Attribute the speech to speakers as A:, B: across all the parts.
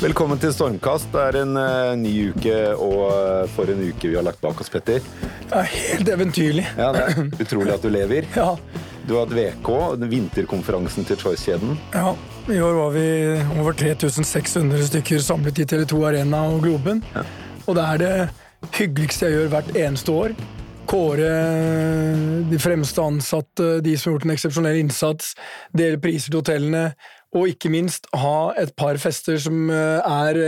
A: Velkommen til Stormkast. Det er en uh, ny uke, og uh, for en uke vi har lagt bak oss, Petter.
B: Det er helt eventyrlig.
A: Ja, det er Utrolig at du lever.
B: Ja.
A: Du har hatt VK, vinterkonferansen til Choice-kjeden.
B: ja. I år var vi over 3600 stykker samlet i Tele2 Arena og Globen. Og det er det hyggeligste jeg gjør hvert eneste år. Kåre de fremste ansatte, de som har gjort en eksepsjonell innsats, dele priser til hotellene, og ikke minst ha et par fester som eh, er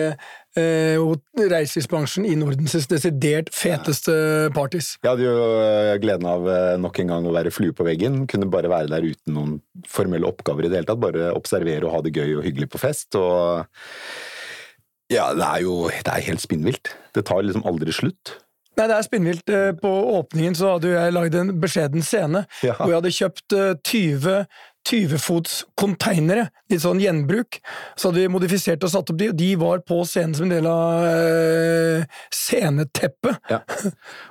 B: eh, reiselivsbransjen i Nordens desidert feteste parties.
A: Jeg hadde jo uh, gleden av uh, nok en gang å være flue på veggen. Kunne bare være der uten noen formelle oppgaver i det hele tatt. Bare observere og ha det gøy og hyggelig på fest. Og ja, det er jo det er helt spinnvilt. Det tar liksom aldri slutt.
B: Nei, det er spinnvilt. Eh, På åpningen så hadde jo jeg lagd en beskjeden scene
A: Ja.
B: hvor jeg hadde kjøpt eh, 20 20-fots konteinere, litt sånn gjenbruk. Så hadde vi modifisert og satt opp de, og de var på scenen som en del av øh, sceneteppet.
A: Ja.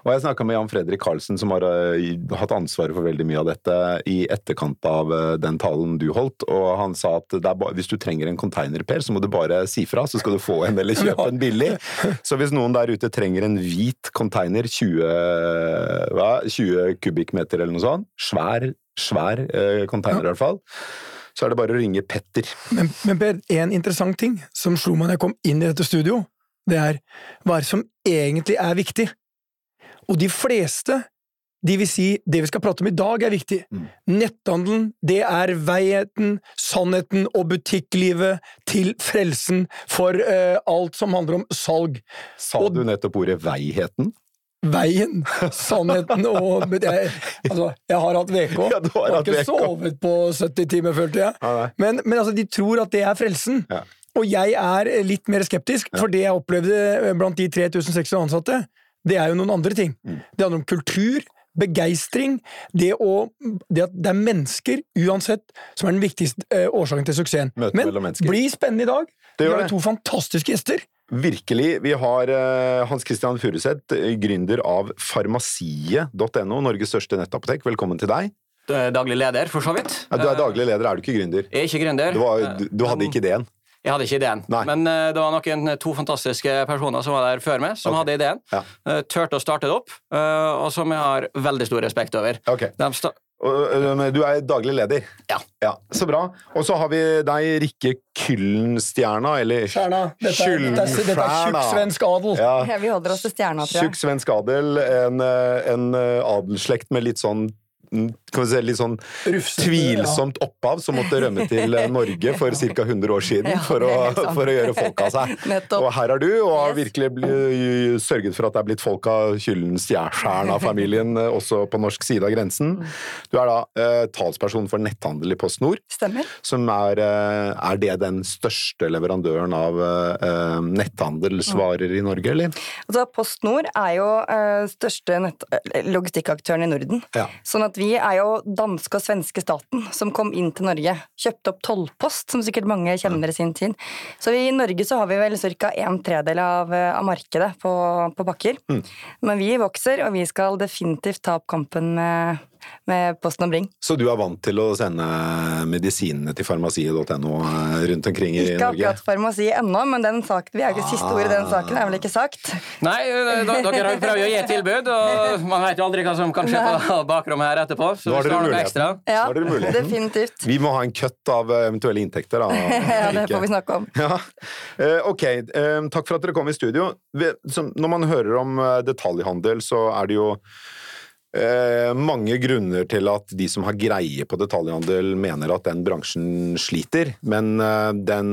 A: Og jeg snakka med Jan Fredrik Karlsen, som har øh, hatt ansvaret for veldig mye av dette i etterkant av øh, den talen du holdt, og han sa at det er ba hvis du trenger en container, Per, så må du bare si fra, så skal du få en eller kjøpe en billig. Så hvis noen der ute trenger en hvit container, 20, hva, 20 kubikkmeter eller noe sånt, svær, svær eh, container i hvert fall, så er det bare å ringe Petter.
B: Men, men Per, en interessant ting som slo meg da jeg kom inn i dette studio, det er hva er det som egentlig er viktig. Og de fleste, de vil si det vi skal prate om i dag, er viktig.
A: Mm.
B: Netthandelen, det er veiheten, sannheten og butikklivet til frelsen for uh, alt som handler om salg.
A: Sa
B: Og-
A: du nettopp ordet veiheten?
B: Veien, sannheten og jeg, altså, jeg har hatt VK.
A: Ja, du har
B: har ikke
A: VK.
B: sovet på 70 timer, følte jeg.
A: Ja.
B: Men, men altså, de tror at det er frelsen.
A: Ja.
B: Og jeg er litt mer skeptisk, for det jeg opplevde blant de 3600 ansatte, det er jo noen andre ting.
A: Mm.
B: Det handler om kultur, begeistring, det, å, det at det er mennesker, uansett, som er den viktigste eh, årsaken til suksessen.
A: Møte
B: Men bli spennende i dag!
A: Det
B: Vi har to fantastiske gjester.
A: Virkelig. Vi har eh, Hans Christian Furuseth, eh, gründer av farmasiet.no, Norges største nettapotek. Velkommen til deg.
C: Du er daglig leder, for så vidt.
A: Ja, du er daglig leder, er du ikke gründer?
C: Jeg er ikke gründer.
A: Du, var, du, du hadde ikke ideen?
C: Jeg hadde ikke ideen.
A: Nei.
C: Men uh, det var noen to fantastiske personer som var der før meg, som
A: okay.
C: hadde ideen.
A: Ja.
C: Uh, Turte å starte det opp, uh, og som jeg har veldig stor respekt over.
A: Ok.
C: De
A: du er daglig leder?
C: Ja.
A: Så bra. Og så har vi deg, Rikke Kyllenstjerna, eller
B: Stjerna. Dette er, dette er, dette er tjukk svensk adel.
A: Ja.
D: Ja, vi holder oss til stjerna, tror
A: Tjukk svensk adel. En, en adelsslekt med litt sånn si, litt sånn
B: Rufsete,
A: tvilsomt opphav som måtte rømme til eh, Norge for ca. 100 år siden
D: Ja,
A: for, å, for å gjøre folk av seg.
D: Nettopp.
A: Og her er du, og har
D: Yes.
A: virkelig sørget for at det er blitt folk av Kyllenstjerna-familien eh, også på norsk side av grensen. Du er da eh, talsperson for netthandel i Post Nord,
D: Stemmer.
A: som er, eh, er det den største leverandøren av eh, netthandelsvarer i Norge, eller?
D: Altså, Post Nord er jo eh, største logistikkaktøren i Norden.
A: Ja.
D: Sånn at vi er jo danske og svenske staten som kom inn til Norge. Kjøpte opp Tollpost, som sikkert mange kjenner i sin tid. Så i Norge så har vi vel ca. en tredel av, eh, av markedet på, på pakker.
A: Mm.
D: Men vi vokser, og vi skal definitivt ta opp kampen med, med Posten og Bring.
A: Så du er vant til å sende medisinene til farmasiet.no eh, rundt omkring i Norge?
D: Ikke akkurat farmasi ennå, men den saken, vi er ikke siste ord i den saken, er vel ikke sagt?
C: Nei, eh, dere prøver jo å gi et tilbud, og man vet jo aldri hva som kan skje på bakrommet her etterpå. Så
A: Nå har dere muligheten.
D: Ja,
A: dere muligheten.
D: definitivt.
A: Vi må ha en køtt av eh, eventuelle inntekter, da.
D: Ja, det får vi snakke om.
A: Ja. Eh, ok, takk for at dere kom i studio. Når man hører om detaljhandel, så er det jo eh, mange grunner til at de som har greie på detaljhandel, mener at den bransjen sliter. Men eh, den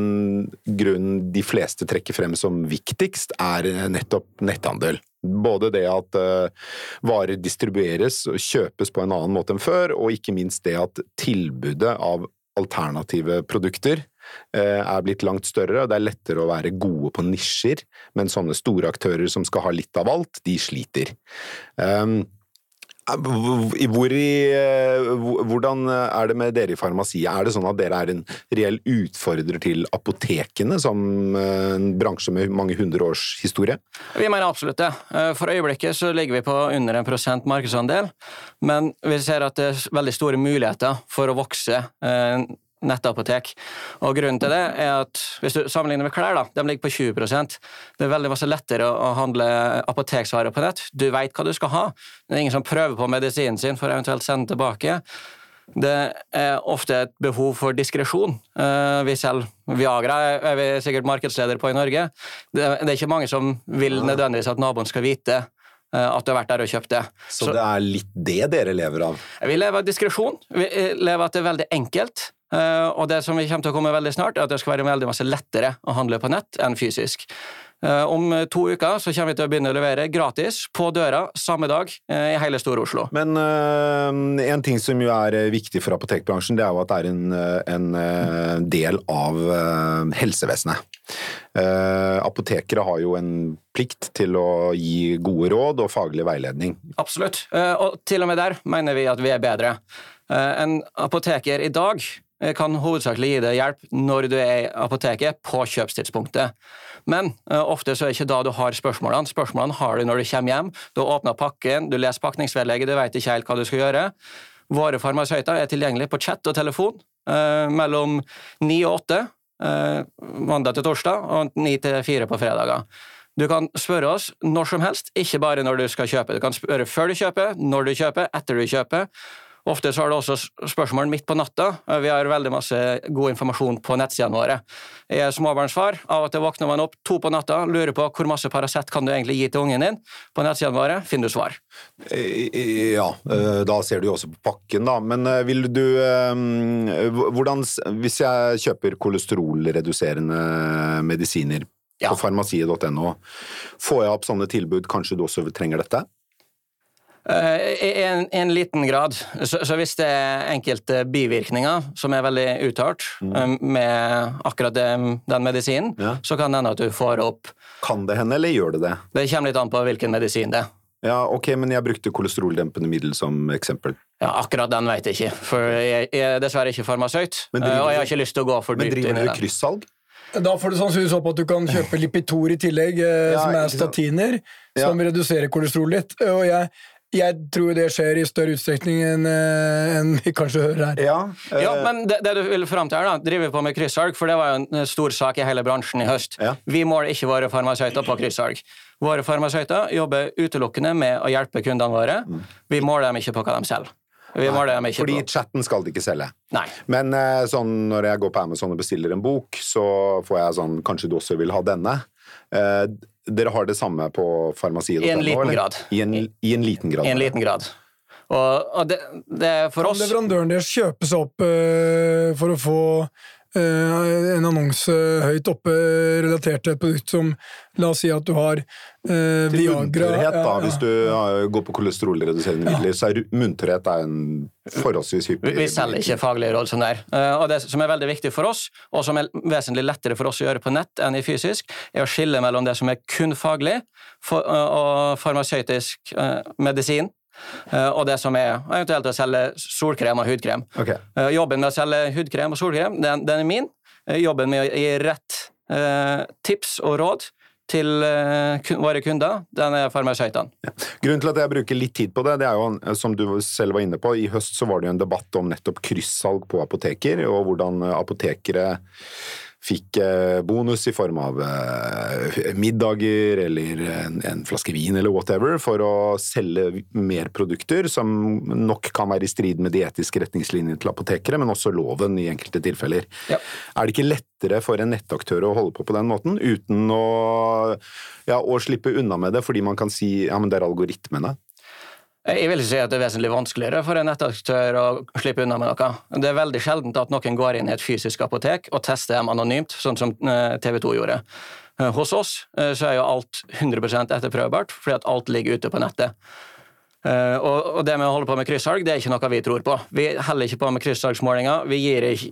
A: grunnen de fleste trekker frem som viktigst, er nettopp netthandel. Både det at eh, varer distribueres og kjøpes på en annen måte enn før, og ikke minst det at tilbudet av alternative produkter er blitt langt større, og det er lettere å være gode på nisjer, men sånne store aktører som skal ha litt av alt, de sliter. Um, hvor i, eh, hvordan er det med dere i farmasiet? Er det sånn at dere er en reell utfordrer til apotekene, som eh, en bransje med mange hundre års historie?
C: Vi mener absolutt det. Eh, For øyeblikket så ligger vi på under en prosent markedsandel, men vi ser at det er veldig store muligheter for å vokse eh, nettapotek. Og Grunnen til det er at hvis du sammenligner med klær, da, de ligger på 20% Det er veldig masse lettere å handle apoteksvarer på nett. Du veit hva du skal ha. Det er ingen som prøver på medisinen sin for å eventuelt sende tilbake. Det er ofte et behov for diskresjon. Eh, vi selger Viagra, er vi sikkert markedsleder på i Norge. Det er ikke mange som vil nødvendigvis at naboen skal vite eh, at du har vært der og kjøpt det.
A: Så, det er litt det dere lever av?
C: Vi lever av diskresjon. Vi lever av at det er veldig enkelt. Eh, og det som vi kommer til å komme veldig snart, er at det skal være veldig masse lettere å handle på nett enn fysisk. Eh, om to uker så kommer vi til å begynne å levere gratis på døra samme dag eh, i hele Stor-Oslo.
A: Men uh, en ting som jo er viktig for apotekbransjen, det er jo at det er en, en del av uh, helsevesenet. Uh, apotekere har jo en plikt til å gi gode råd og faglig veiledning.
C: Absolutt, og til og med der mener vi at vi er bedre. En apoteker i dag kan hovedsakelig gi deg hjelp når du er i apoteket på kjøpstidspunktet. Men uh, ofte så er det ikke da du har spørsmålene. Spørsmålene har du når du kommer hjem. Du åpner pakken, du leser pakningsvedlegget, du vet ikke helt hva du skal gjøre. Våre farmasøyter er tilgjengelige på chat og telefon uh, mellom ni og åtte uh, mandag til torsdag og ni til fire på fredager. Du kan spørre oss når som helst, ikke bare når du skal kjøpe. Du kan spørre før du kjøper, når du kjøper, etter du kjøper. Ofte så har du også spørsmål midt på natta. Vi har veldig masse god informasjon på nettsidene våre. Jeg er småbarnsfar. Av og til våkner man opp to på natta, lurer på hvor masse Paracet kan du egentlig gi til ungen din. På nettsidene våre finner du svar.
A: Ja, eh, da ser du jo også på pakken, da. Men eh, vil du eh, Hvordan Hvis jeg kjøper kolesterolreduserende medisiner ja. på farmasiet.no, får jeg opp sånne tilbud? Kanskje du også trenger dette?
C: Eh, I en, en, liten grad. Så, så, hvis det er enkelte bivirkninger som er veldig uttalt mm. Eh, med akkurat den, den medisinen, ja. så kan det hende at du får opp
A: Kan det hende, eller gjør det det?
C: Det kommer litt an på hvilken medisin det er.
A: Ja, ok, Men jeg brukte kolesteroldempende middel som eksempel.
C: Ja, Akkurat den vet jeg ikke, for jeg, jeg er dessverre ikke farmasøyt. Driver, eh, og jeg har ikke lyst til å gå for
A: dypt inn i den. Men driver du kryssalg?
B: Da får du sannsynligvis opp at du kan kjøpe Lipitor i tillegg, ja, som er statiner, som reduserer kolesterol litt. Og jeg, jeg tror det skjer i større utstrekning enn eh, en vi kanskje hører her.
C: Ja, øh... ja men det, det, du vil fram til her, da, driver på med kryssalg, for det var jo en stor sak i hele bransjen i høst. Ja. Vi måler ikke våre farmasøyter på kryssalg. Våre farmasøyter jobber utelukkende med å hjelpe kundene våre. Mm. Vi måler dem ikke på hva de selger.
A: Nei, fordi på. chatten skal de ikke selge.
C: Nei.
A: Men eh, sånn, når jeg går på Amazon og bestiller en bok, så får jeg sånn Kanskje du også vil ha denne? Eh, dere har det samme på farmasiet?
C: I en liten grad.
A: I en, I en, liten grad.
C: I en liten grad. Og, og det, det, for oss
B: Kan leverandøren deres kjøpe seg opp uh, for å få en annonse høyt oppe relatert til et produkt som La oss si at du har eh, Viagra
A: Munterhet, da. Ja, ja. Hvis du ja, går på kolesterolreduserende midler, så er munterhet er en forholdsvis hyppig
C: Vi selger ikke faglige råd som det er. Uh, og det som er veldig viktig for oss, og som er vesentlig lettere for oss å gjøre på nett enn i fysisk, er å skille mellom det som er kun faglig for, og farmasøytisk medisin Eh, og det som er eventuelt å selge solkrem og hudkrem.
A: Okay.
C: Eh, jobben med å selge hudkrem og solkrem, den, den er min. Eh, jobben med å gi rett eh, tips og råd til eh, våre kunder, den er farmasøytene. Ja.
A: Grunnen til at jeg bruker litt tid på det, det er jo, som du selv var inne på, i høst så var det jo en debatt om nettopp kryssalg på apoteker, og hvordan apotekere fikk eh, bonus i form av eh, middager eller en, en, flaske vin eller whatever for å selge mer produkter som nok kan være i strid med de etiske retningslinjene til apotekere, men også loven i enkelte tilfeller. Ja. Er det ikke lettere for en nettaktør å holde på på den måten, uten å, ja, å slippe unna med det fordi man kan si ja, men det er algoritmene?
C: Jeg vil ikke si at det er vesentlig vanskeligere for en nettaktør å slippe unna med noe. Det er veldig sjeldent at noen går inn i et fysisk apotek og tester dem anonymt, sånn som eh, TV 2 gjorde. Eh, hos oss eh, så er jo alt 100 etterprøvbart, fordi at alt ligger ute på nettet. Og det med å holde på med kryssalg det er ikke noe vi tror på. Vi heller ikke på med kryssalgsmålinger. Vi,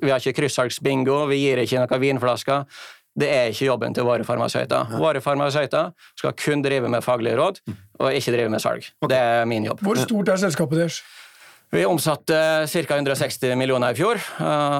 C: vi har ikke kryssalgsbingo, vi gir ikke noen vinflasker. Det er ikke jobben til våre farmasøyter. Våre farmasøyter skal kun drive med faglige råd, og ikke drive med salg. Okay. Det er min jobb.
B: Hvor stort er selskapet deres?
C: Vi omsatte ca. 160 millioner i fjor.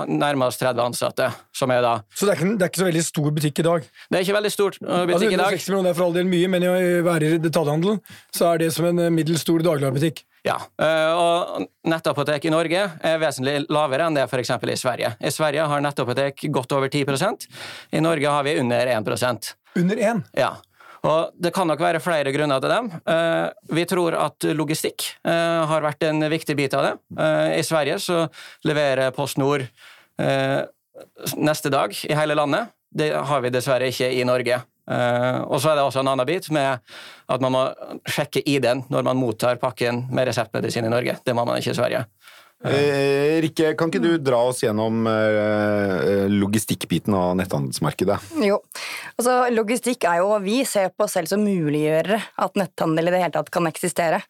C: Nærmest 30 ansatte. som er da...
B: Så det er, ikke, det er ikke så veldig stor butikk i dag?
C: Det er ikke veldig stor uh, butikk altså,
B: i dag. 160 millioner er for all del mye, men i å være i detaljhandelen så er det som en uh, middels stor dagligvarebutikk.
C: Ja, eh, og nettapotek i Norge er vesentlig lavere enn det f.eks. i Sverige. I Sverige har nettapotek godt over 10% i Norge har vi under 1%
B: Under 1?
C: Ja. Og Det kan nok være flere grunner til dem. Eh, vi tror at logistikk eh, har vært en viktig bit av det. I Sverige så leverer Post Nord neste dag i hele landet. Det har vi dessverre ikke i Norge. Uh, og så er det også en annen bit med at man må sjekke ID-en når man mottar pakken med reseptmedisin i Norge. Det må man ikke i Sverige.
A: Eh, Rikke, kan ikke du dra oss gjennom eh, logistikkbiten av netthandelsmarkedet?
D: Jo, altså logistikk er jo Vi ser på oss selv som muliggjørere at netthandel i det hele tatt kan eksistere.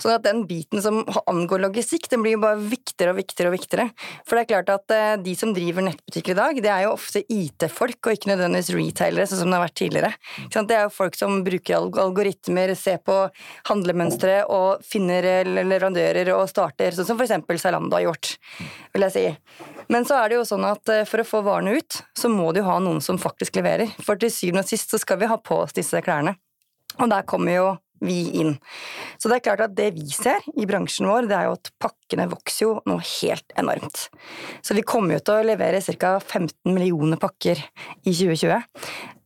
D: Så at den biten som angår logistikk, den blir jo bare viktigere og viktigere og viktigere. For det er klart at eh, de som driver nettbutikker i dag, det er jo ofte IT-folk, og ikke nødvendigvis retailere, sånn som det har vært tidligere. Det er jo folk som bruker algoritmer, ser på handlemønstre og finner leverandører og starter, sånn som for eksempel Zalando har gjort, vil jeg si. Men så er det jo sånn at eh, for å få varene ut, så må du ha noen som faktisk leverer. For til syvende og sist så skal vi ha på oss disse klærne. Og der kommer jo vi inn. Så det er klart at det vi ser i bransjen vår, det er jo at pakkene vokser jo noe helt enormt. Så vi kommer jo til å levere ca. 15 millioner pakker i 2020.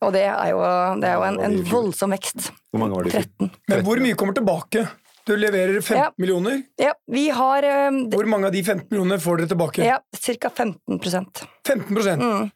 D: Og det er jo, det er jo en, en voldsom vekst.
A: Hvor mange var det?
D: 13.
B: Men hvor mye kommer tilbake? Du leverer 15 ja. millioner.
D: Ja, vi har... Um,
B: Hvor mange av de 15 millionene får dere tilbake?
D: Ja, Ca. 15%
B: 15 mm.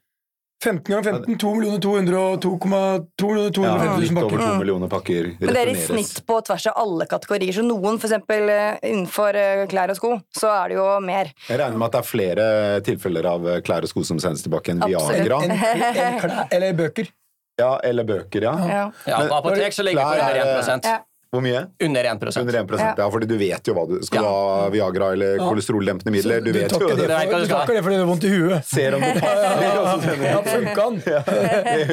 B: 15 ganger 15, 2 millioner 200 og 2,2 millioner 250
A: ja,
B: Litt
A: over 2 millioner pakker
D: Men det er i snitt på tvers av alle kategorier. Så noen, f.eks. Eh, innenfor eh, klær og sko, så er det jo mer.
A: Jeg regner med at det er flere tilfeller av eh, klær og sko som sendes tilbake enn Viagra.
B: En, en, en, eller bøker.
A: Ja, eller bøker, ja.
C: ja. ja på apotek så ligger det på under 1 ja.
A: Hvor mye?
C: Under 1%
A: Under 1% ja. ja, fordi du vet jo hva du Skal du ha Viagra eller ja. kolesteroldempende midler? Du, du vet jo
B: det. Du takker det fordi du har vondt i huet.
A: Ser om det passer.
B: Ja, funka den?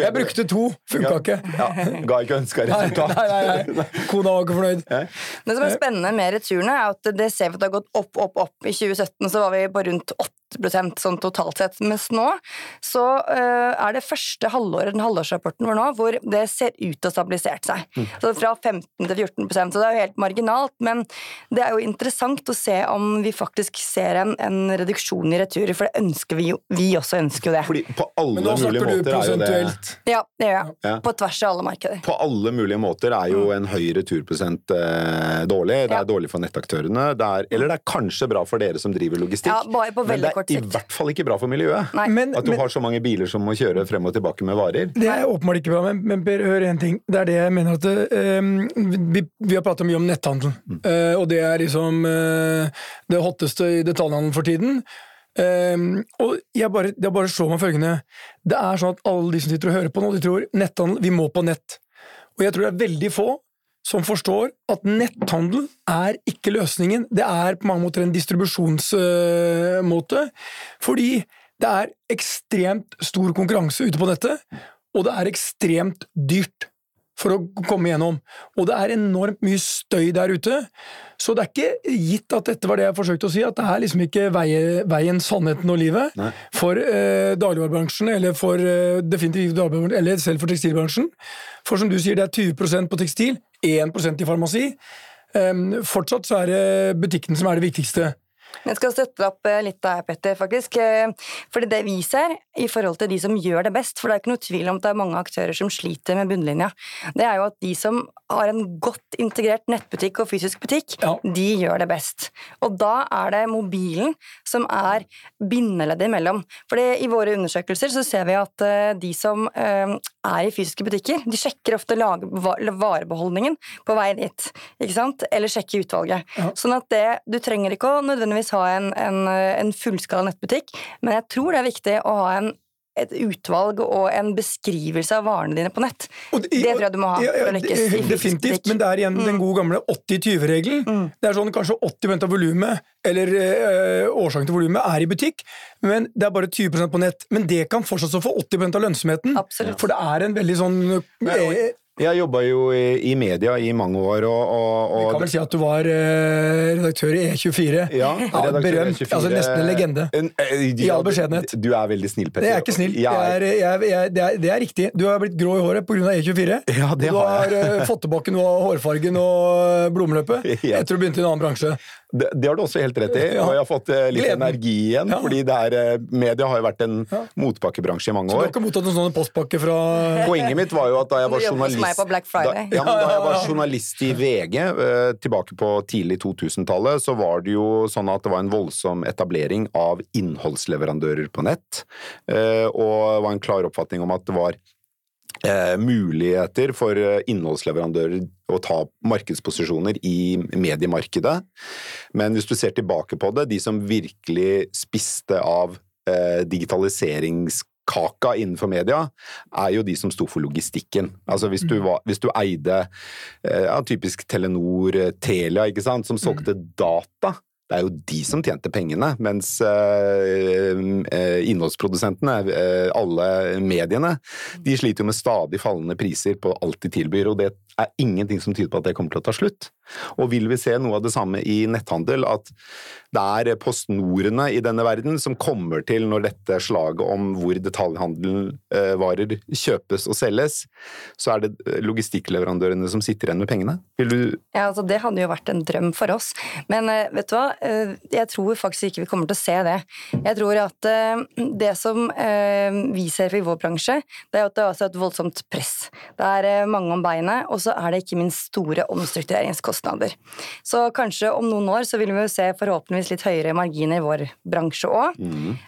B: Jeg brukte to. Funka ikke.
A: Ja, Ga ikke ønska resultat.
B: Nei, nei, nei. Kona var ikke fornøyd.
D: Det som er spennende med returene, er at det ser vi at det har gått opp, opp, opp. I 2017 så var vi på rundt 8% sånn totalt sett. Mens nå så uh, er det første halvåret, den halvårsrapporten vår nå, hvor det ser ut til å ha stabilisert seg. Mm. Så fra 15 til 14 så det er jo helt marginalt. Men det er jo interessant å se om vi faktisk ser en, en reduksjon i returer, for det ønsker vi jo. Vi også ønsker jo det.
A: Fordi på alle mulige måter er jo det
D: Ja, det gjør jeg. Ja. På tvers av alle markeder.
A: På alle mulige måter er jo en høy returprosent eh, dårlig. Det er ja. dårlig for nettaktørene. Det er, eller det er kanskje bra for dere som driver logistikk.
D: Ja, bare på veldig kort
A: sikt. i hvert fall ikke bra for miljøet. Men, at du men, har så mange biler som må kjøre frem og tilbake med varer.
B: Det er åpenbart ikke bra, men, men Per, hør én ting. Det er det jeg mener at um, vi, vi, har pratet mye om netthandel, mm. uh, og det er liksom uh, det hotteste i detaljhandelen for tiden. Um, og jeg bare, det bare slår meg følgende Det er sånn at alle de som sitter og hører på nå, de tror netthandel, vi må på nett. Og jeg tror det er veldig få som forstår at netthandel er ikke løsningen. Det er på mange måter en distribusjonsmåte. Fordi det er ekstremt stor konkurranse ute på nettet, og det er ekstremt dyrt for å komme gjennom. Og det er enormt mye støy der ute. Så det er ikke gitt at dette var det jeg forsøkte å si, at det er liksom ikke veien, sannheten og livet Nei. for eh, dagligvarebransjen, eller for eh, definitivt dagligvarebransjen, eller selv for tekstilbransjen. For som du sier, det er 20% på tekstil, 1% i farmasi. Um, fortsatt så er det butikken som er det viktigste.
D: Jeg skal støtte opp eh, litt der, Petter, faktisk. Eh, fordi det vi ser, i forhold til de som gjør det best, for det er ikke noe tvil om at det er mange aktører som sliter med bunnlinja, det er jo at de som har en godt integrert nettbutikk og fysisk butikk, ja. de gjør det best. Og da er det mobilen som er bindeleddet imellom. Fordi i våre undersøkelser så ser vi at eh, de som er i fysiske butikker, de sjekker ofte varebeholdningen på vei dit, ikke sant? Eller sjekker utvalget. Ja. Sånn at det, du trenger ikke å nødvendigvis ha en, en, en fullskala nettbutikk, men jeg tror det er viktig å ha en et utvalg og en beskrivelse av varene dine på nett. Det, det, tror jeg du må ha for lykkes.
B: Ja, definitivt, men det er igjen mm. den gode gamle 80-20-regelen. Mm. Det er sånn Kanskje 80% av volumet, eller øh, årsaken til volumet, er i butikk, men det er bare 20% på nett. Men det kan fortsatt få 80% av lønnsomheten.
D: Absolutt.
B: For det er en veldig sånn øh,
A: Jeg jobba jo i, i media i mange år, og, og,
B: Vi kan vel si at du var eh, redaktør i E24.
A: ja, redaktør
B: berømt.
A: E24.
B: Altså nesten en legende.
A: En- eh,
B: I all beskjedenhet.
A: Du er veldig snill, Petter.
B: Det er ikke snill.
A: Jeg er-
B: Jeg jeg, det, er, det er riktig. Du har blitt grå i håret pga. E24.
A: Ja, det
B: har jeg. du
A: har
B: eh, fått tilbake noe av hårfargen og blodomløpet
A: Ja.
B: etter å begynte i en annen bransje.
A: Det, det har du også helt rett i,
B: Ja.
A: og jeg har fått eh, litt
B: Gleden.
A: energi igjen.
B: Ja.
A: fordi det er, eh, media har jo vært en
B: Ja.
A: motpakkebransje i mange år.
B: Så du har ikke mottatt noen sånne postpakke fra
A: Poenget mitt var jo at da jeg var journalist. Da, ja, da jeg var journalist i VG eh, tilbake på tidlig 2000-tallet, så var det jo sånn at det var en voldsom etablering av innholdsleverandører på nett, eh, og det var en klar oppfatning om at det var eh, muligheter for innholdsleverandører å ta markedsposisjoner i mediemarkedet. Men hvis du ser tilbake på det, de som virkelig spiste av eh, digitaliseringskaka innenfor media, er jo de som sto for logistikken. Altså hvis du, var, hvis du eide eh, ja, typisk Telenor, eh, Telia, ikke sant, som solgte data, det er jo de som tjente pengene, mens eh, eh, innholdsprodusentene, eh, alle mediene, de sliter jo med stadig fallende priser på alt de tilbyr, og det er ingenting som tyder på at det kommer til å ta slutt. Og vil vi se noe av det samme i netthandel, at det er postnorene i denne verden som kommer til når dette slaget om hvor detaljhandelvarer kjøpes og selges, så er det logistikkleverandørene som sitter igjen med pengene. Vil du
D: Ja, altså Det hadde jo vært en drøm for oss. Men vet du hva, jeg tror faktisk ikke vi kommer til å se det. Jeg tror at eh, det som eh, vi ser i vår bransje, det er at det er et voldsomt press. Det er eh, mange om beinet, og så er det ikke minst store omstruktureringskostnader. Så kanskje om noen år så vil vi jo se forhåpentligvis litt høyere marginer i vår bransje òg.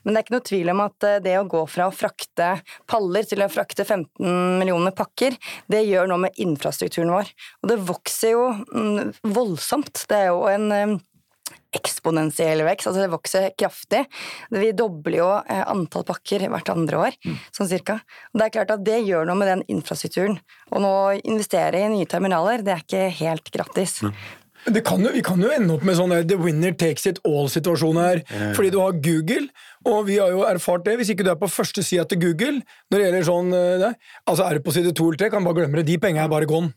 D: Men det er ikke noe tvil om at eh, det å gå fra å frakte paller til å frakte 15 millioner pakker, det gjør noe med infrastrukturen vår. Og det vokser jo mm, voldsomt. Det er jo en eh, eksponentiell vekst, altså det vokser kraftig. Vi dobler jo eh, antall pakker hvert andre år, sånn cirka. Og det er klart at det gjør noe med den infrastrukturen. Og nå investere i nye terminaler, det er ikke helt gratis.
B: Det kan jo, vi kan jo ende opp med sånn the winner takes it all-situasjon her. Fordi du har Google, og vi har jo erfart det. Hvis ikke du er på første sida til Google når det gjelder sånn eh, det, Altså er du på side to eller tre, kan du bare glemme det. De pengene er bare gone.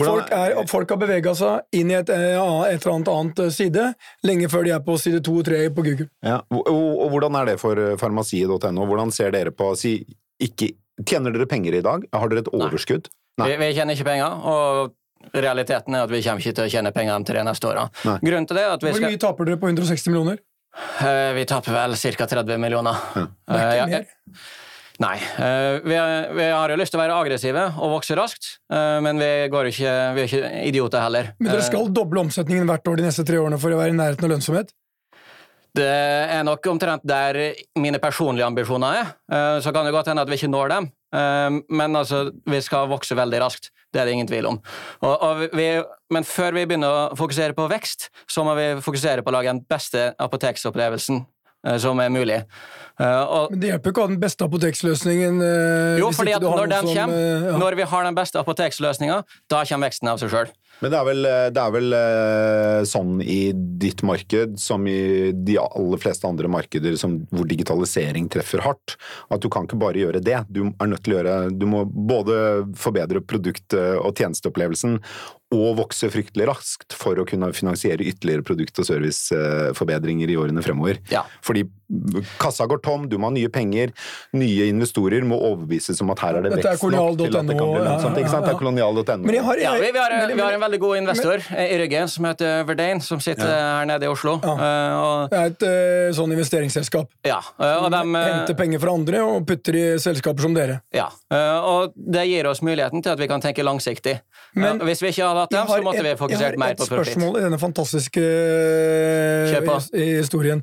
B: Folk, er, folk har bevega seg inn i et, eh, et eller annet annet eh, side lenge før de er på side to og tre på Google.
A: Ja, og, og, og hvordan er det for eh, farmasiet.no? Hvordan ser dere på si, ikke, Tjener dere penger i dag? Har dere et overskudd? Nei.
C: Vi, vi tjener ikke penger, og realiteten er at vi kommer ikke til å tjene penger de tre neste
A: året.
C: Grunnen til det er at vi skal...
B: Hvor mye taper dere på 160 millioner?
C: Eh, Vi taper vel ca. 30 millioner.
B: Det er
C: Eh,
B: ikke
C: ja,
B: mer.
C: Nei. eh, Vi, er- vi har jo lyst til å være aggressive og vokse raskt, eh, men vi, går ikke, vi er ikke idioter heller.
B: Men dere
C: Eh,
B: skal doble omsetningen hvert år de neste tre årene for å være i nærheten av lønnsomhet?
C: Det er nok omtrent der mine personlige ambisjoner er. Eh, Så kan det godt hende at vi ikke når dem, Eh, men altså, vi skal vokse veldig raskt. Det er det ingen tvil om. Og, og vi, men før vi begynner å fokusere på vekst, så må vi fokusere på å lage den beste apoteksopplevelsen som er mulig. Eh, Og,
B: Men det hjelper ikke å ha den beste apoteksløsningen eh,
C: jo,
B: hvis
C: fordi
B: ikke
C: at
B: du har
C: når den
B: som,
C: kommer,
B: eh, ja.
C: når vi har den beste apoteksløsninga, da kommer veksten av seg sjøl.
A: Men det er vel, det er vel eh, sånn i ditt marked som i de aller fleste andre markeder som, hvor digitalisering treffer hardt, at du kan ikke bare gjøre det. Du er nødt til å gjøre Du må både forbedre produkt- og tjenesteopplevelsen og vokse fryktelig raskt for å kunne finansiere ytterligere produkt- og serviceforbedringer i årene fremover.
C: Ja.
A: Fordi kassa går tom, du må ha nye penger, nye investorer må overbevises om at her er det vekst nok til at det kan bli lønnsomt. Ikke sant? Det er kolonial.no.
B: Men jeg har,
C: Ja, vi, vi, har, vi har en veldig god investor men, i ryggen som heter Verdane, som sitter her nede i Oslo.
B: Ja.
C: Eh, og,
B: Det er et eh, sånn investeringsselskap.
C: ja, eh, og dem, eh,
B: Henter penger fra andre og putter i selskaper som dere.
C: Ja, eh, og det gir oss muligheten til at vi kan tenke langsiktig.
B: Men
C: Hvis vi ikke hadde hatt dem, så måtte
B: et-
C: vi fokusert
B: jeg har et spørsmål i denne fantastiske eh,
C: på.
B: historien.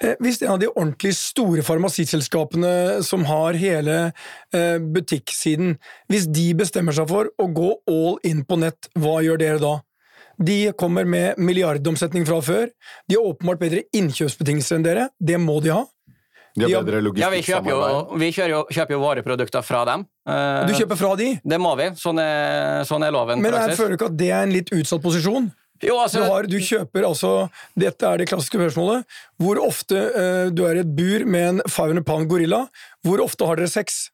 B: Eh, Hvis en av de ordentlig store farmasiselskapene som har hele eh, butikksiden, hvis de bestemmer seg for å gå all in på nett, hva gjør dere da? De kommer med milliardomsetning fra før. De har åpenbart bedre innkjøpsbetingelser enn dere. Det må de ha.
A: De har
B: Ja,
A: logistikk
C: Ja, vi kjøper jo, vi jo, kjøper jo våre produkter fra dem. Eh,
B: Du kjøper fra de,
C: Det må vi. Sånn er, sånn er loven.
B: men jeg føler ikke at det er en litt utsatt posisjon.
C: Jo, altså,
B: Du, har, du kjøper altså Dette er det klassiske spørsmålet. Hvor ofte uh, Du er i et bur med en 500 pound gorilla. Hvor ofte har dere sex?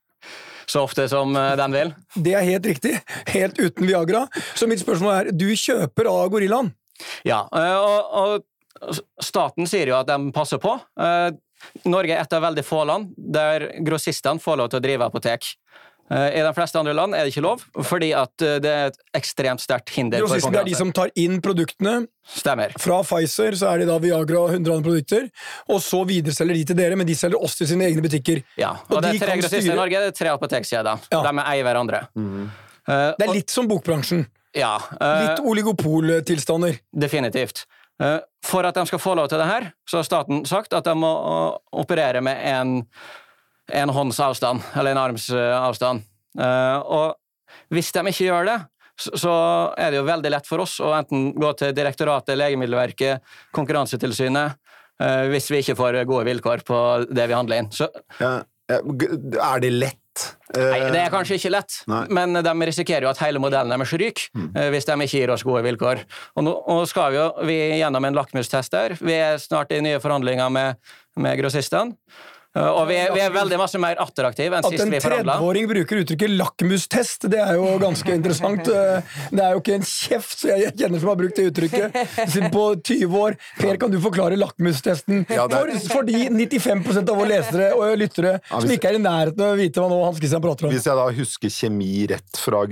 C: så ofte som eh, den vil.
B: Det er helt riktig. Helt uten Viagra. Så mitt spørsmål er, du kjøper av gorillaen?
C: Ja, og, og staten sier jo at de passer på. Norge er et av veldig få land der grossistene får lov til å drive apotek. Eh, I de fleste andre land er det ikke lov, fordi at eh, det er et ekstremt sterkt hinder
B: Grossistene er de som tar inn produktene.
C: Stemmer.
B: Fra Pfizer så er det da Viagra og 100 andre produkter. Og så videreselger de til dere, men de selger også til sine egne butikker.
C: Ja,
B: Og
C: og det
B: de
C: er tre grossister i Norge, det er tre apotekkjeder.
B: Ja.
C: De eier hverandre. Eh,
B: Det er litt som bokbransjen.
C: Ja, Uh,
B: Litt oligopoltilstander.
C: definitivt. Eh, For at de skal få lov til det her, så har staten sagt at de må eh, operere med en, en hånds avstand, eller en arms eh, avstand. Og hvis de ikke gjør det, så- er det jo veldig lett for oss å enten gå til direktoratet, Legemiddelverket, Konkurransetilsynet, hvis vi ikke får gode vilkår på det vi handler inn. Så
A: ja, Er det lett?
C: Nei, det er kanskje ikke lett,
A: Nei.
C: men de risikerer jo at hele modellen deres ryker mm. hvis de ikke gir oss gode vilkår. Og nå og skal vi jo vi gjennom en lakmustest der. Vi er snart i nye forhandlinger med, med grossistene. Og vi er, vi er veldig masse mer attraktive enn
B: At
C: sist
B: en
C: vi forhandla.
B: 30-åring bruker uttrykket lakmustest, det er jo ganske interessant. Eh, Det er jo ikke en kjeft så jeg kjenner som har brukt det uttrykket på 20 år. Per, kan du forklare lakmustesten
A: Ja, er-
B: for, for de 95% av våre lesere og lyttere som
A: hvis-
B: ikke er i nærheten av å vite hva nå Hans Christian prater om?
A: Hvis jeg da husker kjemi rett fra,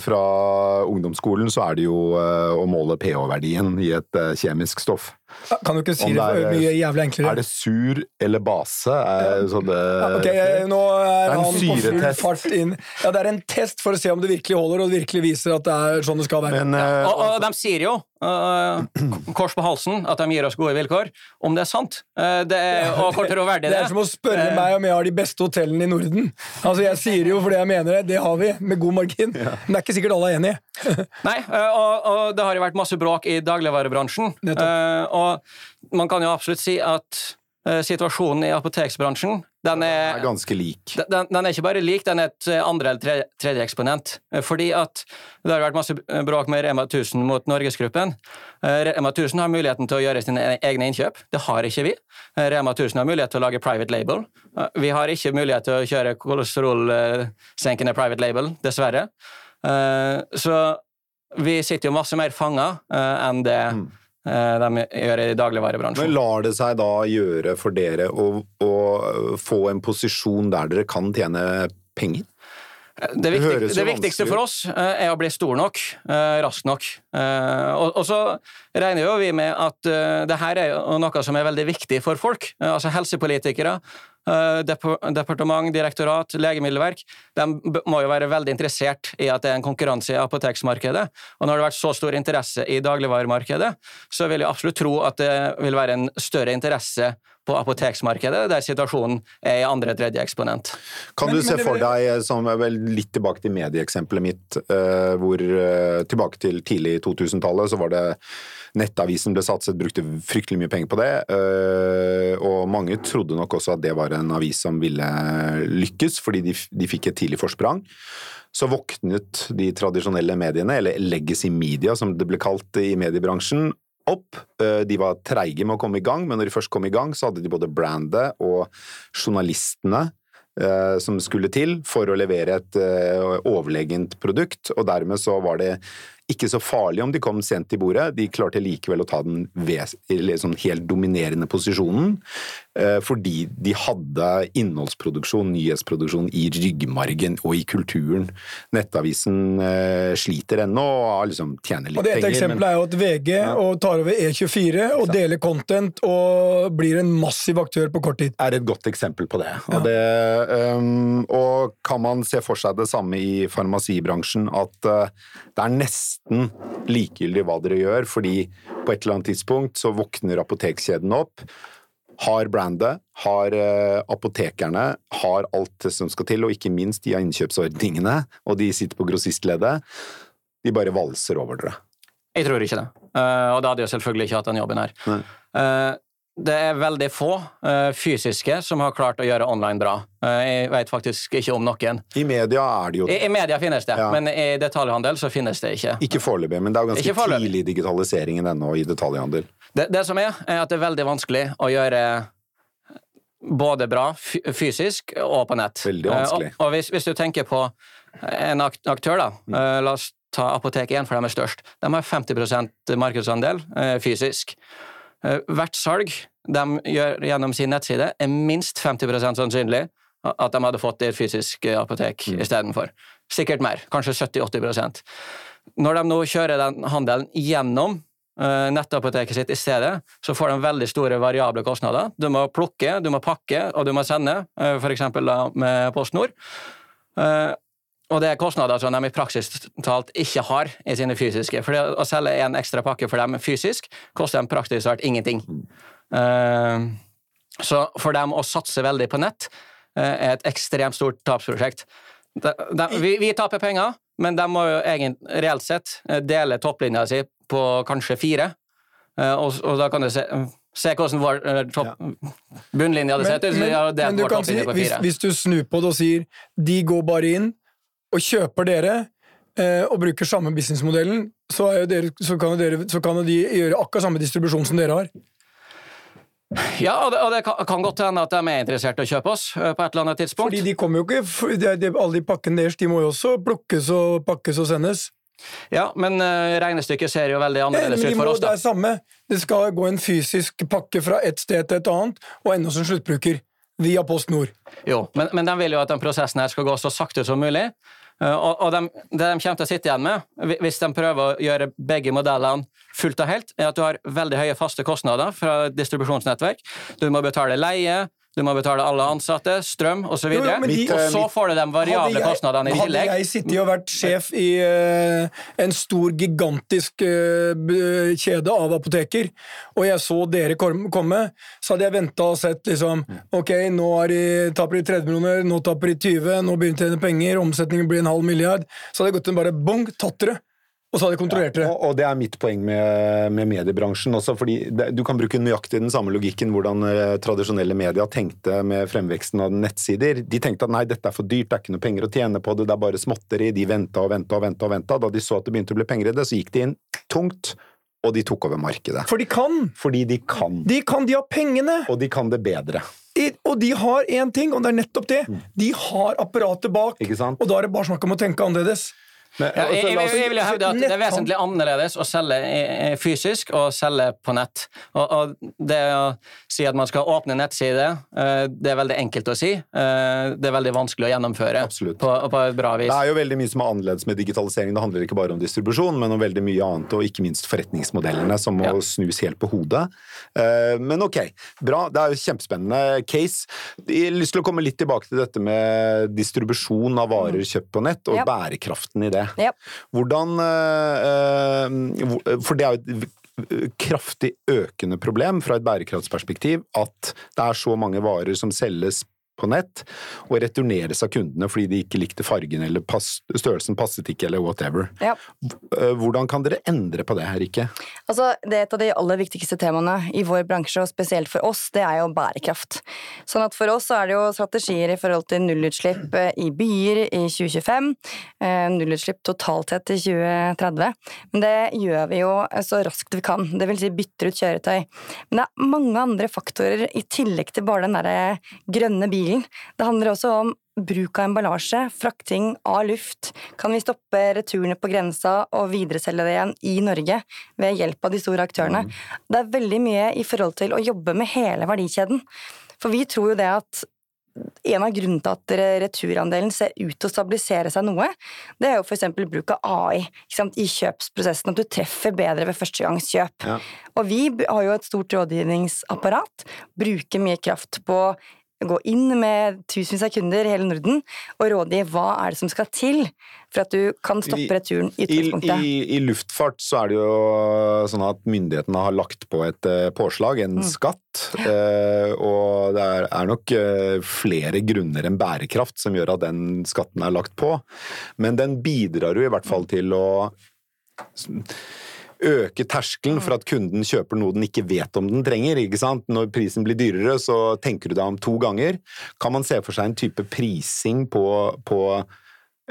A: fra ungdomsskolen, så er det jo eh, å måle pH-verdien i et eh, kjemisk stoff.
B: Kan du ikke si det
A: det er-
B: mye jævlig enklere?
A: Er det sur eller base? Er, så det,
B: Ok, jeg, Nå er
A: Det er en
B: han på full fart inn. Ja, Det er en test for å se om det virkelig holder, og det virkelig viser at det er sånn det skal være.
A: Men ja.
C: Og, og de sier jo, eh, kors på halsen, at de gir oss gode vilkår. Om det er sant, eh, det er, og hvor troverdig
B: Det
C: det
B: er som å spørre
C: Eh,
B: meg om jeg har de beste hotellene i Norden. Altså, Jeg sier jo fordi jeg mener det. Det har vi, med god margin. Men det er ikke sikkert alle er enig.
C: Nei, og, og det har jo vært masse bråk i dagligvarebransjen. Og man kan jo absolutt si at situasjonen i apoteksbransjen den
A: er
C: er,
A: ganske lik.
C: den, den er ikke bare lik, den er et øh, andre eller tredje, tredje eksponent. Eh, Fordi at det har vært masse bråk med Rema 1000 mot Norgesgruppen. Eh, Rema 1000 har muligheten til å gjøre sine e- egne innkjøp. Det har ikke vi. Eh, Rema 1000 har mulighet til å lage private label. Eh, Vi har ikke mulighet til å kjøre kolesterolsenkende private label, dessverre. Eh, Så vi sitter jo masse mer fanga eh, enn det eh, de gjør i dagligvarebransjen.
A: Men lar det seg da gjøre for dere å, å få en posisjon der dere kan tjene penger?
C: Det, viktig,
A: jo
C: det viktigste for oss eh, er å bli stor nok, eh, rask nok. Eh, og, og så regner jo vi med at det her er noe som er veldig viktig for folk. Eh, altså helsepolitikere, eh, departement, direktorat, legemiddelverk. De må jo være veldig interessert i at det er en konkurranse i apoteksmarkedet. Og når det har vært så stor interesse i dagligvaremarkedet, så vil jeg absolutt tro at det vil være en større interesse på apoteksmarkedet, der situasjonen er i andre-tredje eksponent.
A: Kan
B: Men-
A: du se
B: men
A: for deg, som er vel litt tilbake til medieeksempelet mitt, eh, hvor eh, tilbake til tidlig 2000-tallet så var det Nettavisen ble satset, brukte fryktelig mye penger på det, eh, og mange trodde nok også at det var en avis som ville lykkes, fordi de, de fikk et tidlig forsprang. Så våknet de tradisjonelle mediene, eller legacy media som det ble kalt i mediebransjen, opp. Eh, De var treige med å komme i gang, men når de først kom i gang, så hadde de både brandet og journalistene eh, som skulle til for å levere et overlegent produkt, og dermed så var det ikke så farlig om de kom sent til bordet. De klarte likevel å ta den ved, sånn helt dominerende posisjonen, fordi de hadde innholdsproduksjon, nyhetsproduksjon i ryggmargen og i kulturen. Nettavisen eh, sliter ennå og liksom tjener litt
B: Og Et
A: eksempel
B: eksempelet er jo at VG og tar over E24 og deler content og blir en massiv aktør på kort tid.
A: er et godt eksempel på det. Og, det um, og kan man se for seg det samme i farmasibransjen, at uh, det er nesten likegyldig hva dere gjør, fordi på et eller annet tidspunkt så våkner apotekkjeden opp, har brandet, har øh, apotekerne, har alt som skal til, og ikke minst de har innkjøpsordningene, og de sitter på grossistleddet. De bare valser over dere.
C: Jeg tror ikke det. Eh, og da hadde jeg selvfølgelig ikke hatt den jobben her.
A: Nei.
C: Eh, det er veldig få eh, fysiske som har klart å gjøre online bra. Eh, jeg vet faktisk ikke om noen.
A: I media er det jo
C: det. I media finnes det,
A: Ja.
C: men i detaljhandel så finnes det ikke.
A: ikke foreløpig, men det er jo ganske tidlig digitaliseringen ennå i detaljhandel.
C: Det, det som er, er at det er veldig vanskelig å gjøre både bra fysisk og på nett.
A: Veldig vanskelig.
C: Og, og hvis, hvis, du tenker på en aktør, da. Mm. La oss ta Apotek 1, for de er størst. De har 50 markedsandel fysisk. Hvert salg de gjør gjennom sin nettside, er minst 50% sannsynlig at de hadde fått et fysisk apotek mm. istedenfor. Sikkert mer, kanskje 70-80% Når de nå kjører den handelen gjennom uh, nettapoteket sitt i stedet, så får de veldig store variable kostnader. Du må plukke, du må pakke, og du må sende, uh, f.eks. med PostNord. Uh, og det er kostnader som de i praksis talt ikke har i sine fysiske. For å selge en ekstra pakke for dem fysisk koster dem praktisk talt ingenting. Så for dem å satse veldig på nett er et ekstremt stort tapsprosjekt. De, de, vi, vi, taper penger, men de må jo egentlig reelt sett eh, dele topplinja si på kanskje fire. Uh, og, og, da kan du se Se hvordan vår uh, topp, ja. bunnlinje hadde sett ut. Men, men,
B: du kan si, hvis, hvis, du snur på det og sier de går bare inn og kjøper dere eh, og bruker samme businessmodellen, så, dere, så, kan dere, så, kan de gjøre akkurat samme distribusjon som dere har.
C: Ja, og det, og det kan, kan, godt hende at de er interessert i å kjøpe oss uh, på et eller annet tidspunkt.
B: Fordi de kommer jo ikke, for de, de, Alle de pakkene deres de må jo også plukkes og pakkes og sendes.
C: Ja, men uh, regnestykket ser jo veldig annerledes ut for oss.
B: da. Det er samme. Det skal gå en fysisk pakke fra et sted til et annet, og ende som sluttbruker. Via Post Nord.
C: Jo, men, men de vil jo at den prosessen her skal gå så sakte som mulig. Uh, og, og de, det de kommer til å sitte igjen med, hvis de prøver å gjøre begge modellene fullt og helt, er at du har veldig høye faste kostnader fra distribusjonsnettverk. Du må betale leie, du må betale alle ansatte, strøm osv. Og, og, og så får du de variable jeg, kostnadene i tillegg.
B: Hadde jeg sittet og vært sjef i uh, en stor, gigantisk uh, kjede av apoteker, og jeg så dere komme, så hadde jeg venta og sett liksom Ok, nå de, taper de 30 millioner, nå taper de 20, nå begynner de å tjene penger, omsetningen blir en halv milliard. Så hadde jeg gått inn bare bong, tatt dere. Og så hadde de kontrollert det.
A: Ja, og, og, det er mitt poeng med, med mediebransjen også. fordi det, Du kan bruke nøyaktig den samme logikken hvordan eh, tradisjonelle medier tenkte med fremveksten av nettsider. De tenkte at nei, dette er for dyrt, det er ikke noe penger å tjene på det, det er bare småtteri. De venta og venta og venta. og ventet. Da de så at det begynte å bli penger i det, så gikk de inn tungt. Og de tok over markedet.
B: For de kan!
A: Fordi de kan.
B: De kan, de har pengene!
A: Og de kan det bedre.
B: De, og de har én ting, og det er nettopp det. Mm. De har apparatet bak. Og da er det bare snakk om å tenke annerledes.
C: Men, ja, jeg, jeg, jeg, vil jo hevde at det er vesentlig annerledes å selge fysisk og selge på nett. Og, og Det å si at man skal åpne nettside, eh, det er veldig enkelt å si. Eh, det er veldig vanskelig å gjennomføre på, på, et bra vis.
A: Det er jo veldig mye som er annerledes med digitalisering. Det handler ikke bare om distribusjon, men om veldig mye annet, og ikke minst forretningsmodellene som må ja. snus helt på hodet. Eh, men ok, bra. Det er jo kjempespennende case. Jeg har lyst til å komme litt tilbake til dette med distribusjon av varer mm. kjøpt på nett, og ja. bærekraften i det.
D: Ja.
A: Hvordan For det er jo et kraftig økende problem fra et bærekraftsperspektiv at det er så mange varer som selges på nett, og returneres av kundene fordi de ikke likte fargen eller pass, størrelsen passet ikke, eller whatever. Ja. Eh, hvordan kan dere endre på det her, Ikke?
D: Altså, det er et av de aller viktigste temaene i vår bransje, og spesielt for oss, det er jo bærekraft. Sånn at For oss er det jo strategier i forhold til nullutslipp eh, i byer i 2025, eh, nullutslipp totalt sett i 2030. Men det gjør vi jo så raskt vi kan, det vil si bytter ut kjøretøy. Men det er mange andre faktorer i tillegg til bare den der grønne bilen bilen. Det handler også om bruk av emballasje, frakting av luft. Kan vi stoppe returene på grensa og videreselge det igjen i Norge ved hjelp av de store aktørene? Mm. Det er veldig mye i forhold til å jobbe med hele verdikjeden. For vi tror jo det at en av grunnene til at returandelen ser ut til å stabilisere seg noe, det er jo f.eks. bruk av AI i kjøpsprosessen, at du treffer bedre ved førstegangskjøp. Ja. Og vi har jo et stort rådgivningsapparat, bruker mye kraft på gå inn med tusenvis av kunder i hele Norden og rådgi hva er det som skal til for at du kan stoppe returen i utgangspunktet.
A: I, i, I, luftfart så er det jo sånn at myndighetene har lagt på et uh, påslag, en mm. skatt. Eh, og det er, er nok uh, flere grunner enn bærekraft som gjør at den skatten er lagt på. Men den bidrar jo i hvert fall til å øke terskelen for at kunden kjøper noe den ikke vet om den trenger. ikke sant? Når prisen blir dyrere, så tenker du deg om to ganger. Kan man se for seg en type prising på, på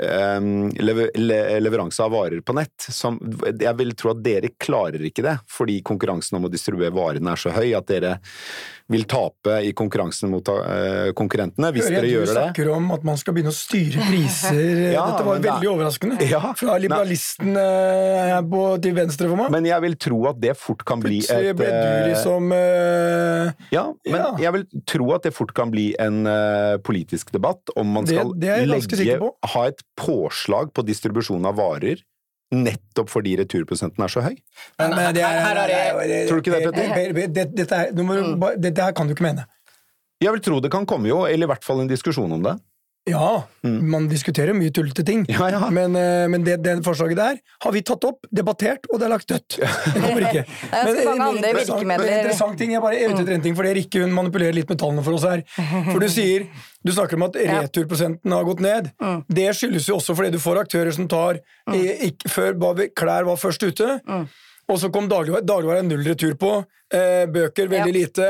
A: um, lever, le, leveranse av varer på nett. Som, jeg vil tro at dere klarer ikke det, fordi konkurransen om å distribuere varene er så høy at dere vil tape i konkurransen mot eh, konkurrentene hvis
B: Hører
A: dere
B: jeg
A: det.
B: du snakker om at man skal begynne å styre priser.
A: Ja,
B: Dette var
A: veldig
B: veldig overraskende.
A: Ja,
B: Fra liberalisten eh, på, til venstre for meg.
A: Men jeg vil tro at det fort kan bli
B: Plutselig
A: et
B: ble du
A: eh,
B: liksom uh,
A: Ja, men
B: Ja.
A: jeg vil tro at det fort kan bli en politisk debatt om man skal
B: det det
A: legge, ha et påslag på distribusjon av varer nettopp fordi returprosenten er så høy.
B: Men, men det er,
C: Her har jeg-
A: Tror du ikke det, Petter?
B: det- det- det- Dette nå må dette her kan du ikke mene.
A: Jeg vil tro det kan komme jo, eller i hvert fall en diskusjon om det.
B: Ja, man diskuterer mye tullete ting,
A: Mm. Ja, ja.
B: men, eh, men det, det forslaget der har vi tatt opp, debattert, og det er lagt dødt. Det kommer ikke.
D: det er ganske mange andre virkemidler.
B: men interessant ting, jeg bare er ute etter en ting, for Rikke hun manipulerer litt med tallene for oss her. For du sier, du snakker om at returprosenten har gått ned. Det skyldes jo også fordi du får aktører som tar eh, ikke, Før var klær var først ute, og så kom dagligvare, dagligvare er null retur på, eh, bøker veldig
D: Ja.
B: lite.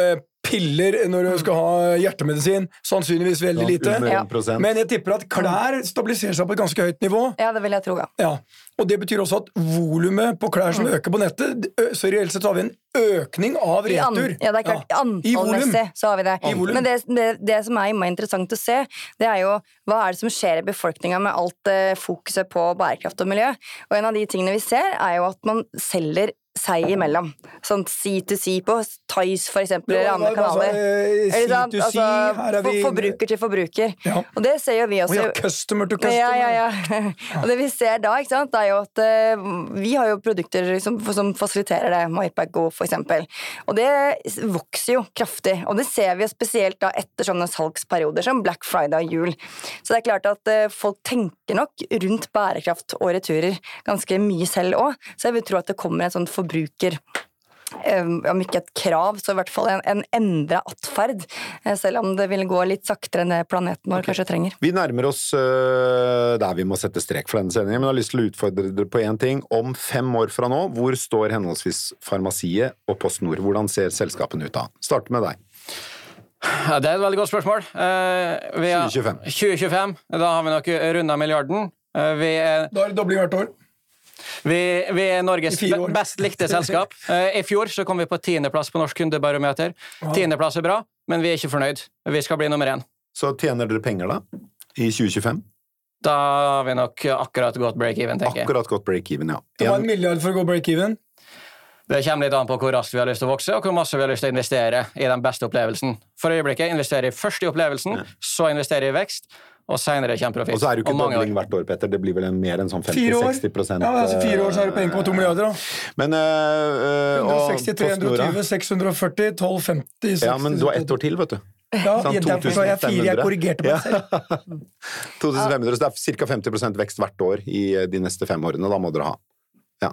B: eh, Piller når du skal ha hjertemedisin, sannsynligvis veldig lite.
D: Ja.
B: Men jeg tipper at klær stabiliserer seg på et ganske høyt nivå.
D: Ja, det vil jeg tro, ja.
B: Ja, Og det betyr også at volumet på klær som øker på nettet, så reelt sett har vi en økning av
D: I
B: retur.
D: ja, det er klart,
B: Ja.
D: Antallmessig så har vi det.
B: I.
D: Men det, det, det som er interessant å se, det er jo hva er det som skjer i befolkninga med alt eh, fokuset på bærekraft og miljø. Og en av de tingene vi ser, er jo at man selger seg imellom. Sånn si to si på Tice, for eksempel, eller andre kanaler. Eller sant?
B: C2C,
D: Altså,
B: her er vi
D: for, forbruker til forbruker.
B: Ja.
D: Og det ser jo vi
B: også.
D: også.
B: ja, customer to customer.
D: Ja, ja, ja. Og det vi ser da, ikke sant, er jo at uh, vi har jo produkter som, som fasiliterer det, Marpac Go for eksempel. Og det vokser jo kraftig, og det ser vi jo spesielt da etter sånne salgsperioder som Black Friday og jul. Så det er klart at uh, folk tenker nok rundt bærekraft og returer ganske mye selv òg, så jeg vil tro at det kommer en sånn forbruker eh, om ikke et krav, så i hvert fall en, en endra atferd. eh, Selv om det vil gå litt saktere enn det planeten vår kanskje trenger.
A: Vi nærmer oss uh, der vi må sette strek for denne sendingen, men jeg har lyst til å utfordre dere på én ting. Om fem år fra nå, hvor står henholdsvis Farmasiet og Post Nord? Hvordan ser selskapene ut da? Starter med deg.
C: Ja, det er et veldig godt spørsmål. Uh, vi er-
A: 2025.
C: 2025. Da har vi nok runda milliarden. Uh, vi, er,
B: Da er det dobling hvert år.
C: Vi, vi er Norges best likte selskap. Eh, I fjor så kom vi på tiendeplass på Norsk kundebarometer. Tiendeplass er bra, men vi er ikke fornøyd. Vi skal bli nummer én.
A: Så tjener dere penger da? I 2025?
C: Da har vi nok akkurat gått break-even, tenker jeg.
A: Akkurat gått break-even, ja.
B: Det var
A: En-
B: en milliard for å gå break-even.
C: Det kommer litt an på hvor raskt vi har lyst til å vokse, og hvor masse vi har lyst til å investere i den beste opplevelsen. For øyeblikket investerer jeg først i opplevelsen, så investerer jeg i vekst, og senere kommer profitt.
A: Og så er det jo ikke dobling hvert år, Petter. Det blir vel en, mer enn sånn
B: Fire år.
A: 50-60
B: Ja, altså Fire år så er det på 1,2 milliarder. da.
A: Men øh, øh, og
B: 160,
A: Post Nord, da?
B: 320, 640, 1250
A: Ja, men du har ett år til, vet du.
B: Ja,
A: Sånn
B: derfor sa jeg fire. Jeg korrigerte meg selv.
A: 2500, så det er ca. 50% vekst hvert år i eh, de neste fem årene. Da må dere ha. Ja.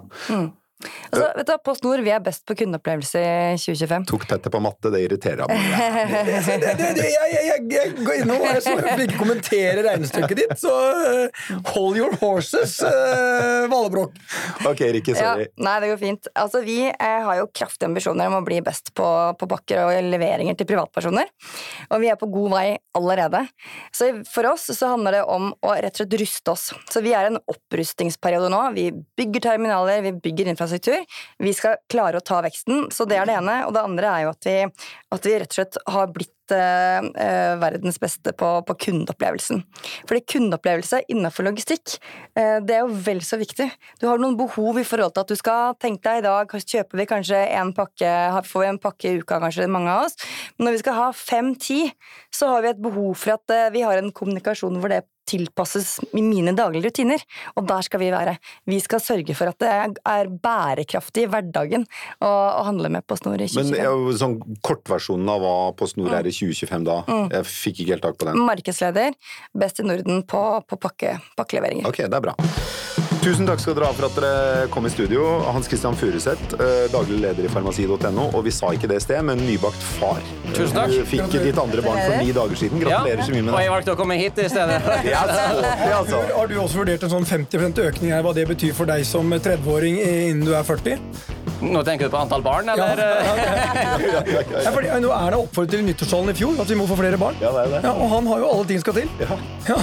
D: Altså, vet du, Post Nord vi er best på kundeopplevelse i 2025.
A: Tok Petter på matte, det irriterer ham.
B: Det, det, det, jeg, jeg, jeg, jeg, går inn og jeg så jeg ikke kommentere regnestykket ditt, så eh, hold your horses, uh, Vallebrokk.
A: Ok, Rikke,
D: Ja, nei, det går fint. Altså, vi eh, har jo kraftige ambisjoner om å bli best på, på bakker og leveringer til privatpersoner. Og vi er på god vei allerede. Så for oss så handler det om å rett og slett ruste oss. Så vi er i en opprustingsperiode nå. Vi bygger terminaler, vi bygger infrastruktur. Vi skal klare å ta veksten, så det er det ene. Og det andre er jo at vi, at vi rett og slett har blitt eh, eh, verdens beste på, på kundeopplevelsen. Fordi kundeopplevelse innenfor logistikk, eh, det er jo vel så viktig. Du har noen behov i forhold til at du skal tenke deg i dag kjøper vi kanskje en pakke, får vi en pakke i uka, kanskje mange av oss. Men når vi skal ha fem-ti, så har vi et behov for at eh, vi har en kommunikasjon hvor det tilpasses i mine daglige rutiner. Og der skal vi være. Vi skal sørge for at det er bærekraftig i hverdagen å, å handle med PostNord i
A: Men
D: 2025.
A: ja, sånn kortversjonen av hva PostNord mm. er i 2025 da, jeg fikk ikke helt tak på den.
D: Markedsleder, best i Norden på, på pakke, pakkeleveringer.
A: Ok, det er bra. Tusen takk skal dere ha for at dere kom i studio. Hans Christian Furuseth, eh, daglig leder i farmasi.no. Og vi sa ikke det i sted, men nybakt far.
C: Tusen takk.
A: Du fikk ditt andre barn for ni dager siden.
C: Ja,
A: Gratulerer så mye med
C: og jeg valgte å komme hit i stedet.
A: Ja, altså.
B: Har du også vurdert en sånn 50% økning her, hva det betyr for deg som 30-åring innen du er 40?
C: Nå tenker du på antall barn, eller?
B: ja, ja. Ja, fordi, nå er det oppfordret til i nyttårstalen i fjor at vi må få flere barn.
A: Ja, det er det.
B: Ja, og han har jo alle ting skal til.
A: Ja.
B: Ja,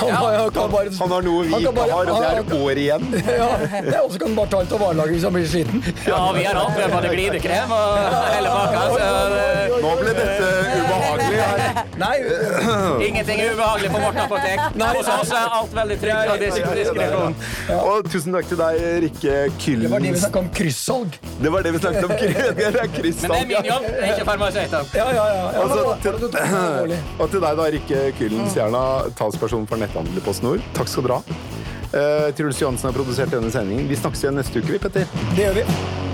B: han, har, kan bare,
A: Han har noe vi ikke har, og det er år igjen.
B: Ja, det er også kan han bare ta litt av varelageret hvis han blir sliten.
C: Ja, vi har alt. Vi har både glidekrem og hele pakka. Så
A: Nå ble dette ubehagelig her.
B: Nei,
C: ingenting er ubehagelig på vårt apotek. Hos oss er alt veldig trygt og diskresjon.
A: Og tusen takk til deg, Rikke Kyllen.
B: det var det vi snakket om kryssalg.
A: Det var det vi snakket om. Det er.
C: Men det er min jobb, det er ikke farmasøyter.
B: Ja, ja, ja. du
A: og til deg, da, Rikke Kyllen Stjerna, talsperson for netthandel i PostNord. Takk skal dere ha. Uh, Truls Johansen har produsert denne sendingen. Vi snakkes igjen neste uke, vi, Petter.
B: Det gjør vi.